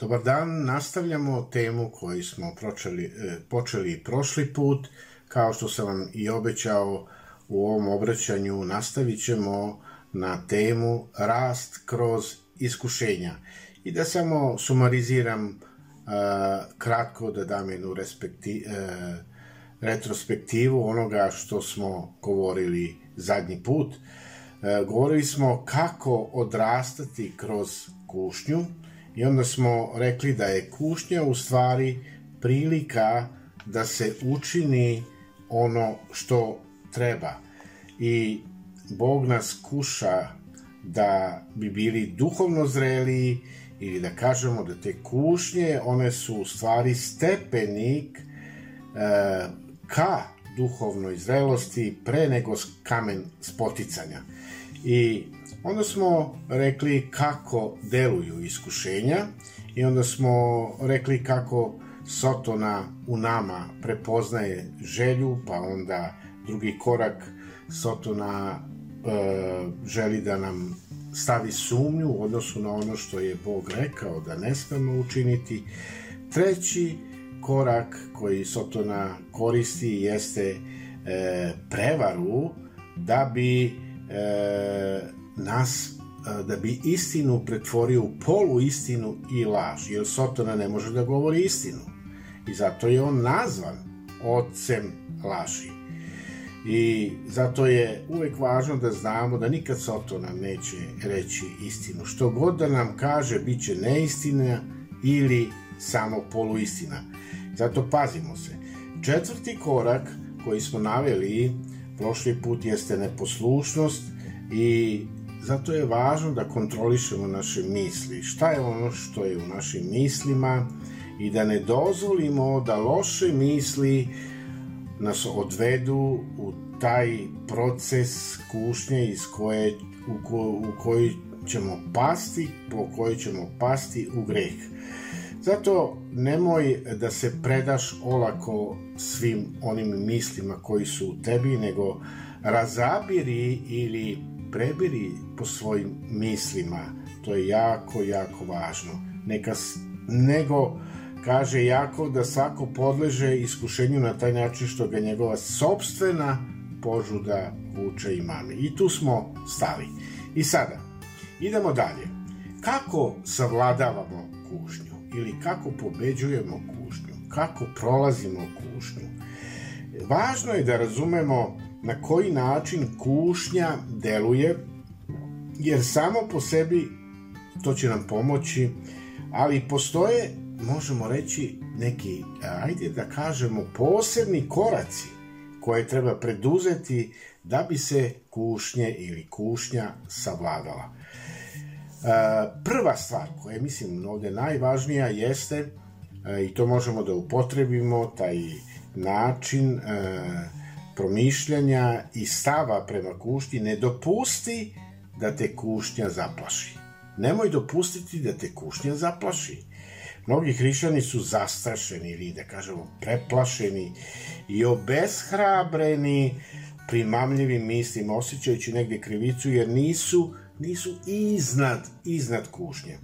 dobar dan. Nastavljamo temu koju smo počeli, e, počeli prošli put. Kao što sam vam i obećao u ovom obraćanju, nastavit ćemo na temu rast kroz iskušenja. I da samo sumariziram uh, kratko, da dam jednu respekti, uh, retrospektivu onoga što smo govorili zadnji put. Govorili smo kako odrastati kroz kušnju i onda smo rekli da je kušnja u stvari prilika da se učini ono što treba. I Bog nas kuša da bi bili duhovno zreli ili da kažemo da te kušnje, one su u stvari stepenik e, ka duhovnoj zrelosti pre nego kamen spoticanja. I onda smo rekli kako deluju iskušenja i onda smo rekli kako Sotona u nama prepoznaje želju, pa onda drugi korak Sotona e, želi da nam stavi sumnju u odnosu na ono što je Bog rekao da ne smemo učiniti. Treći korak koji Sotona koristi jeste e, prevaru da bi e, nas da bi istinu pretvorio u polu istinu i laž, jer Sotona ne može da govori istinu. I zato je on nazvan ocem laži. I zato je uvek važno da znamo da nikad Soto nam neće reći istinu. Što god da nam kaže, bit će neistina ili samo poluistina. Zato pazimo se. Četvrti korak koji smo naveli prošli put jeste neposlušnost i zato je važno da kontrolišemo naše misli. Šta je ono što je u našim mislima i da ne dozvolimo da loše misli nas odvedu u taj proces kušnje iz koje, u, ko, u koji ćemo pasti, po kojoj ćemo pasti u greh. Zato nemoj da se predaš olako svim onim mislima koji su u tebi, nego razabiri ili prebiri po svojim mislima. To je jako, jako važno. Neka, nego kaže jako da svako podleže iskušenju na taj način što ga njegova sobstvena požuda vuče i mami. I tu smo stali. I sada, idemo dalje. Kako savladavamo kušnju ili kako pobeđujemo kušnju? Kako prolazimo kušnju? Važno je da razumemo na koji način kušnja deluje, jer samo po sebi to će nam pomoći, ali postoje možemo reći neki, ajde da kažemo, posebni koraci koje treba preduzeti da bi se kušnje ili kušnja savladala. Prva stvar koja je, mislim, ovde najvažnija jeste, i to možemo da upotrebimo, taj način promišljanja i stava prema kušnji, ne dopusti da te kušnja zaplaši. Nemoj dopustiti da te kušnja zaplaši Mnogi hrišćani su zastrašeni ili da kažemo preplašeni i obeshrabreni primamljivim mislima, osjećajući negde krivicu jer nisu, nisu iznad, iznad kušnje.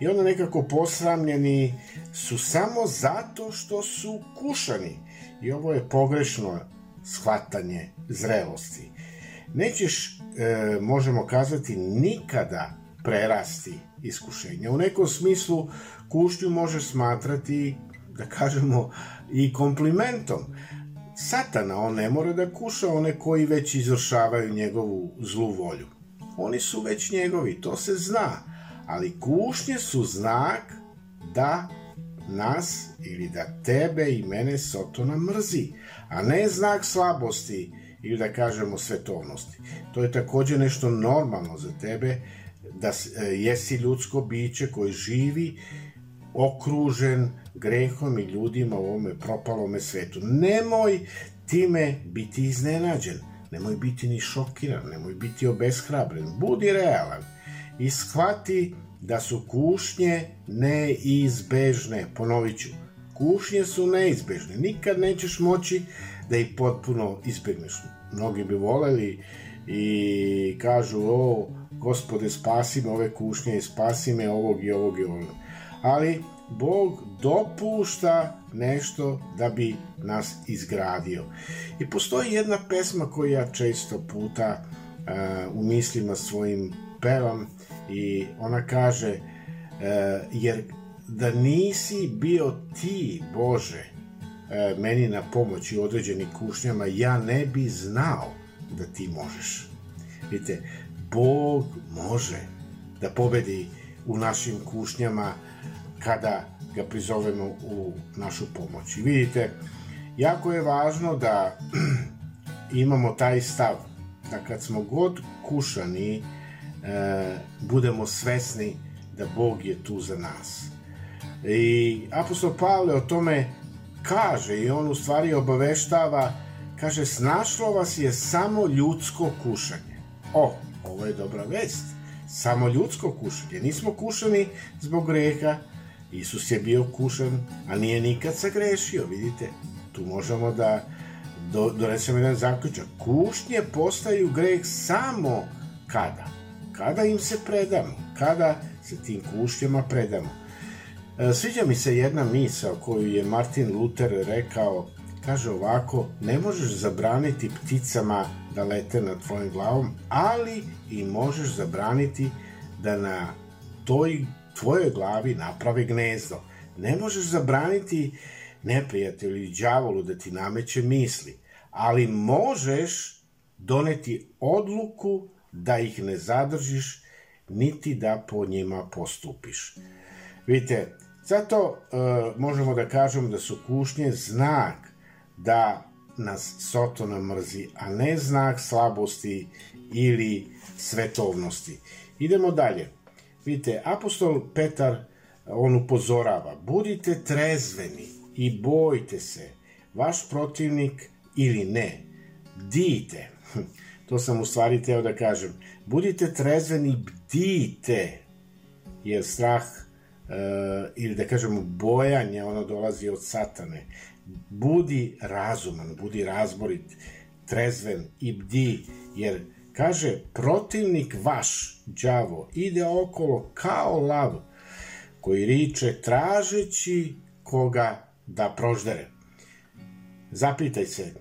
I onda nekako posramljeni su samo zato što su kušani. I ovo je pogrešno shvatanje zrelosti. Nećeš, e, možemo kazati, nikada prerasti iskušenja. U nekom smislu kušnju može smatrati, da kažemo, i komplimentom. Satana, on ne mora da kuša one koji već izvršavaju njegovu zlu volju. Oni su već njegovi, to se zna. Ali kušnje su znak da nas ili da tebe i mene Sotona mrzi, a ne znak slabosti ili da kažemo svetovnosti. To je takođe nešto normalno za tebe, da e, jesi ljudsko biće koji živi okružen grehom i ljudima u ovome propalome svetu. Nemoj time biti iznenađen, nemoj biti ni šokiran, nemoj biti obeshrabren, budi realan i shvati da su kušnje neizbežne, ponovit ću, kušnje su neizbežne, nikad nećeš moći da ih potpuno izbegneš. Mnogi bi voleli i kažu, o, gospode, spasi me ove kušnje i spasi me ovog i ovog i ovog. Ali Bog dopušta nešto da bi nas izgradio. I postoji jedna pesma koju ja često puta uh, u mislima svojim pevam i ona kaže uh, jer da nisi bio ti Bože uh, meni na pomoći u određenim kušnjama ja ne bi znao da ti možeš. Vidite, Bog može da pobedi u našim kušnjama kada ga prizovemo u našu pomoć. I vidite, jako je važno da imamo taj stav da kad smo god kušani e, budemo svesni da Bog je tu za nas. I apostol Pavle o tome kaže i on u stvari obaveštava kaže snašlo vas je samo ljudsko kušanje. O, ovo je dobra vest. Samo ljudsko kušanje. Nismo kušani zbog greha, Isus je bio kušan, a nije nikad sagrešio, vidite. Tu možemo da do, donesemo jedan zaključak. Kušnje postaju greh samo kada? Kada im se predamo, kada se tim kušnjama predamo. E, sviđa mi se jedna misa koju je Martin Luther rekao, kaže ovako, ne možeš zabraniti pticama da lete nad tvojim glavom, ali i možeš zabraniti da na toj tvojoj glavi napravi gnezdo. Ne možeš zabraniti neprijatelju ili đavolu da ti nameće misli, ali možeš doneti odluku da ih ne zadržiš, niti da po njima postupiš. Vidite, zato uh, možemo da kažemo da su kušnje znak da nas Sotona mrzi, a ne znak slabosti ili svetovnosti. Idemo dalje. Vidite, apostol Petar, on upozorava, budite trezveni i bojte se, vaš protivnik ili ne, dite. To sam u stvari teo da kažem. Budite trezveni, bdite, jer strah ili da kažemo bojanje, ono dolazi od satane. Budi razuman, budi razborit, trezven i bdi, jer Kaže, protivnik vaš, đavo, ide okolo kao lav, koji riče tražeći koga da proždere. Zapitaj se,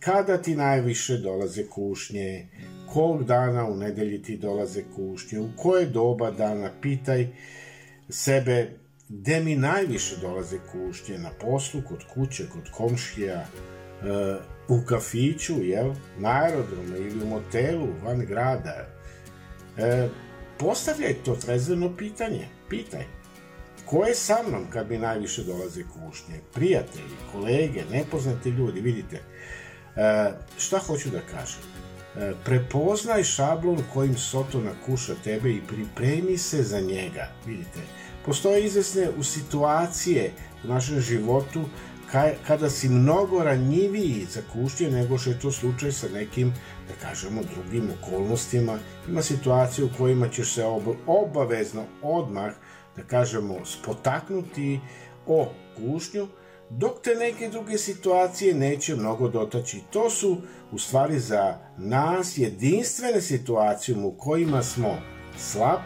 kada ti najviše dolaze kušnje, kog dana u nedelji ti dolaze kušnje, u koje doba dana, pitaj sebe gde mi najviše dolaze kušnje, na poslu, kod kuće, kod komšija, u kafiću, jel, na aerodromu ili u motelu van grada, e, postavljaj to trezveno pitanje, pitaj. Ko je sa mnom kad mi najviše dolaze kušnje? Prijatelji, kolege, nepoznati ljudi, vidite. E, šta hoću da kažem? E, prepoznaj šablon kojim Sotona kuša tebe i pripremi se za njega. Vidite, postoje izvesne u situacije u našem životu kada si mnogo ranjiviji za kušnje nego što je to slučaj sa nekim, da kažemo, drugim okolnostima. Ima situacije u kojima ćeš se obavezno odmah, da kažemo, spotaknuti o kušnju, dok te neke druge situacije neće mnogo dotaći. To su, u stvari, za nas jedinstvene situacije u kojima smo slab,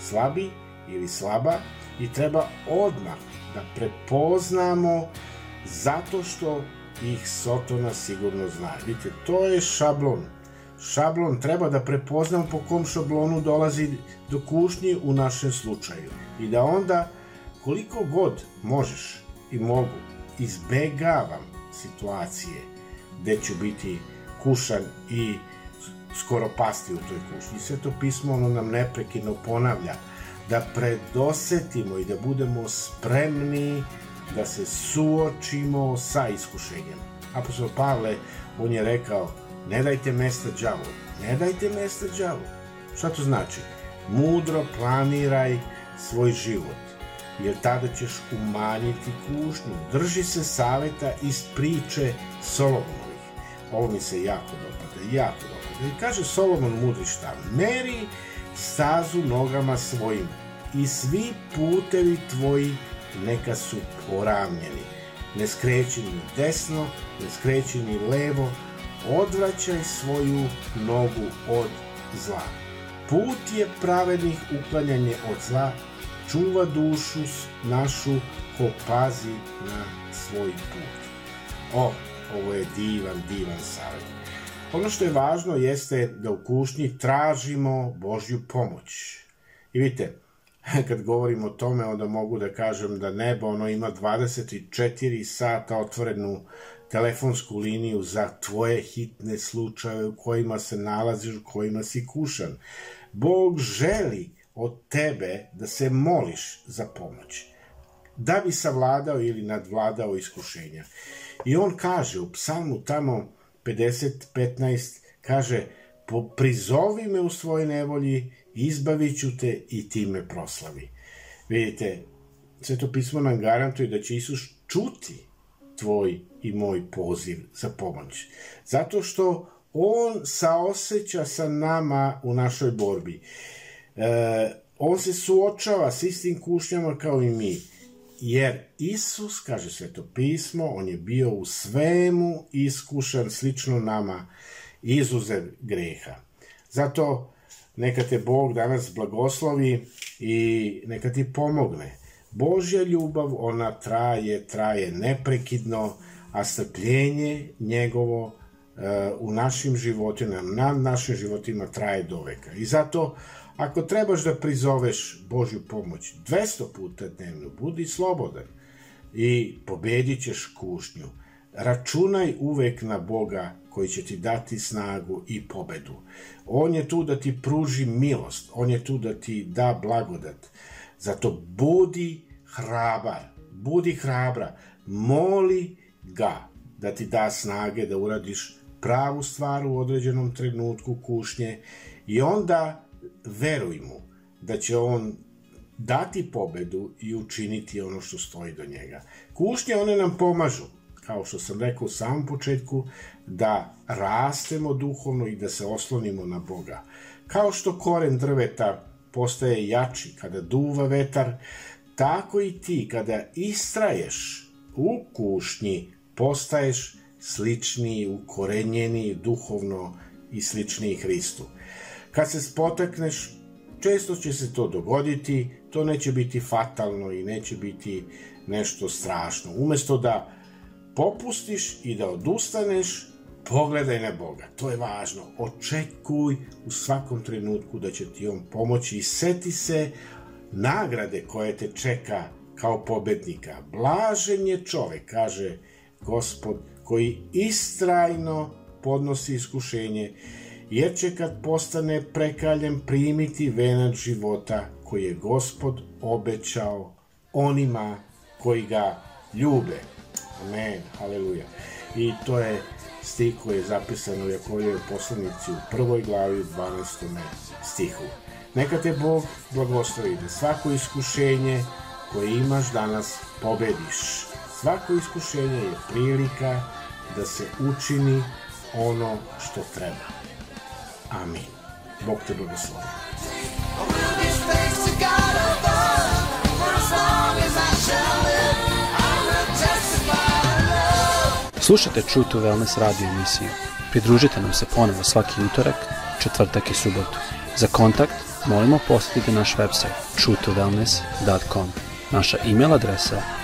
slabi ili slaba i treba odmah da prepoznamo zato što ih Sotona sigurno zna. Vidite, to je šablon. Šablon treba da prepoznam po kom šablonu dolazi do kušnje u našem slučaju. I da onda, koliko god možeš i mogu, izbegavam situacije gde ću biti kušan i skoro pasti u toj kušnji. Sve to pismo ono nam neprekidno ponavlja da predosetimo i da budemo spremni da se suočimo sa iskušenjem. Apostol Pavle, on je rekao, ne dajte mesta đavu, ne dajte mesta đavu. Šta to znači? Mudro planiraj svoj život. Jer tada ćeš umanjiti kušnju. Drži se saveta iz priče Solomonovih. Ovo mi se jako dopada, jako dopada. I kaže Solomon mudri šta? Meri stazu nogama svojim i svi putevi tvoji neka su poravnjeni. Ne skreći ni desno, ne skreći ni levo, odvraćaj svoju nogu od zla. Put je pravednih uklanjanje od zla, čuva dušu našu ko pazi na svoj put. O, ovo je divan, divan savjet. Ono što je važno jeste da u kušnji tražimo Božju pomoć. I vidite, kad govorim o tome, onda mogu da kažem da nebo ono ima 24 sata otvorenu telefonsku liniju za tvoje hitne slučaje u kojima se nalaziš, u kojima si kušan. Bog želi od tebe da se moliš za pomoć, da bi savladao ili nadvladao iskušenja. I on kaže u psalmu tamo 50.15, kaže, prizovi me u svojoj nevolji, izbavit ću te i ti me proslavi. Vidite, Sveto pismo nam garantuje da će Isus čuti tvoj i moj poziv za pomoć. Zato što on saoseća sa nama u našoj borbi. E, on se suočava s istim kušnjama kao i mi. Jer Isus, kaže sveto pismo, on je bio u svemu iskušan slično nama, izuzev greha. Zato neka te Bog danas blagoslovi i neka ti pomogne. Božja ljubav, ona traje, traje neprekidno, a strpljenje njegovo u našim životima, na našim životima traje do veka. I zato Ako trebaš da prizoveš Božju pomoć 200 puta dnevno, budi slobodan i pobedit ćeš kušnju. Računaj uvek na Boga koji će ti dati snagu i pobedu. On je tu da ti pruži milost, on je tu da ti da blagodat. Zato budi hrabar, budi hrabra, moli ga da ti da snage da uradiš pravu stvar u određenom trenutku kušnje i onda veruj mu da će on dati pobedu i učiniti ono što stoji do njega. Kušnje one nam pomažu, kao što sam rekao u samom početku, da rastemo duhovno i da se oslonimo na Boga. Kao što koren drveta postaje jači kada duva vetar, tako i ti kada istraješ u kušnji postaješ sličniji, ukorenjeni duhovno i sličniji Hristu. Kad se spotakneš, često će se to dogoditi, to neće biti fatalno i neće biti nešto strašno. Umesto da popustiš i da odustaneš, pogledaj na Boga. To je važno. Očekuj u svakom trenutku da će ti On pomoći i seti se nagrade koje te čeka kao pobednika. Blažen je čovek, kaže gospod, koji istrajno podnosi iskušenje jer će kad postane prekaljen primiti venac života koji je gospod obećao onima koji ga ljube. Amen, haleluja. I to je stih koji je zapisan u Jakovljevoj poslanici u prvoj glavi u 12. stihu. Neka te Bog blagoslovi da svako iskušenje koje imaš danas pobediš. Svako iskušenje je prilika da se učini ono što treba. Amin. Bog te blagoslovi. Slušajte True to Wellness radio emisiju. Pridružite nam se ponovo svaki utorak, četvrtak i subotu. Za kontakt molimo posjetiti naš website truetowellness.com. Naša e-mail adresa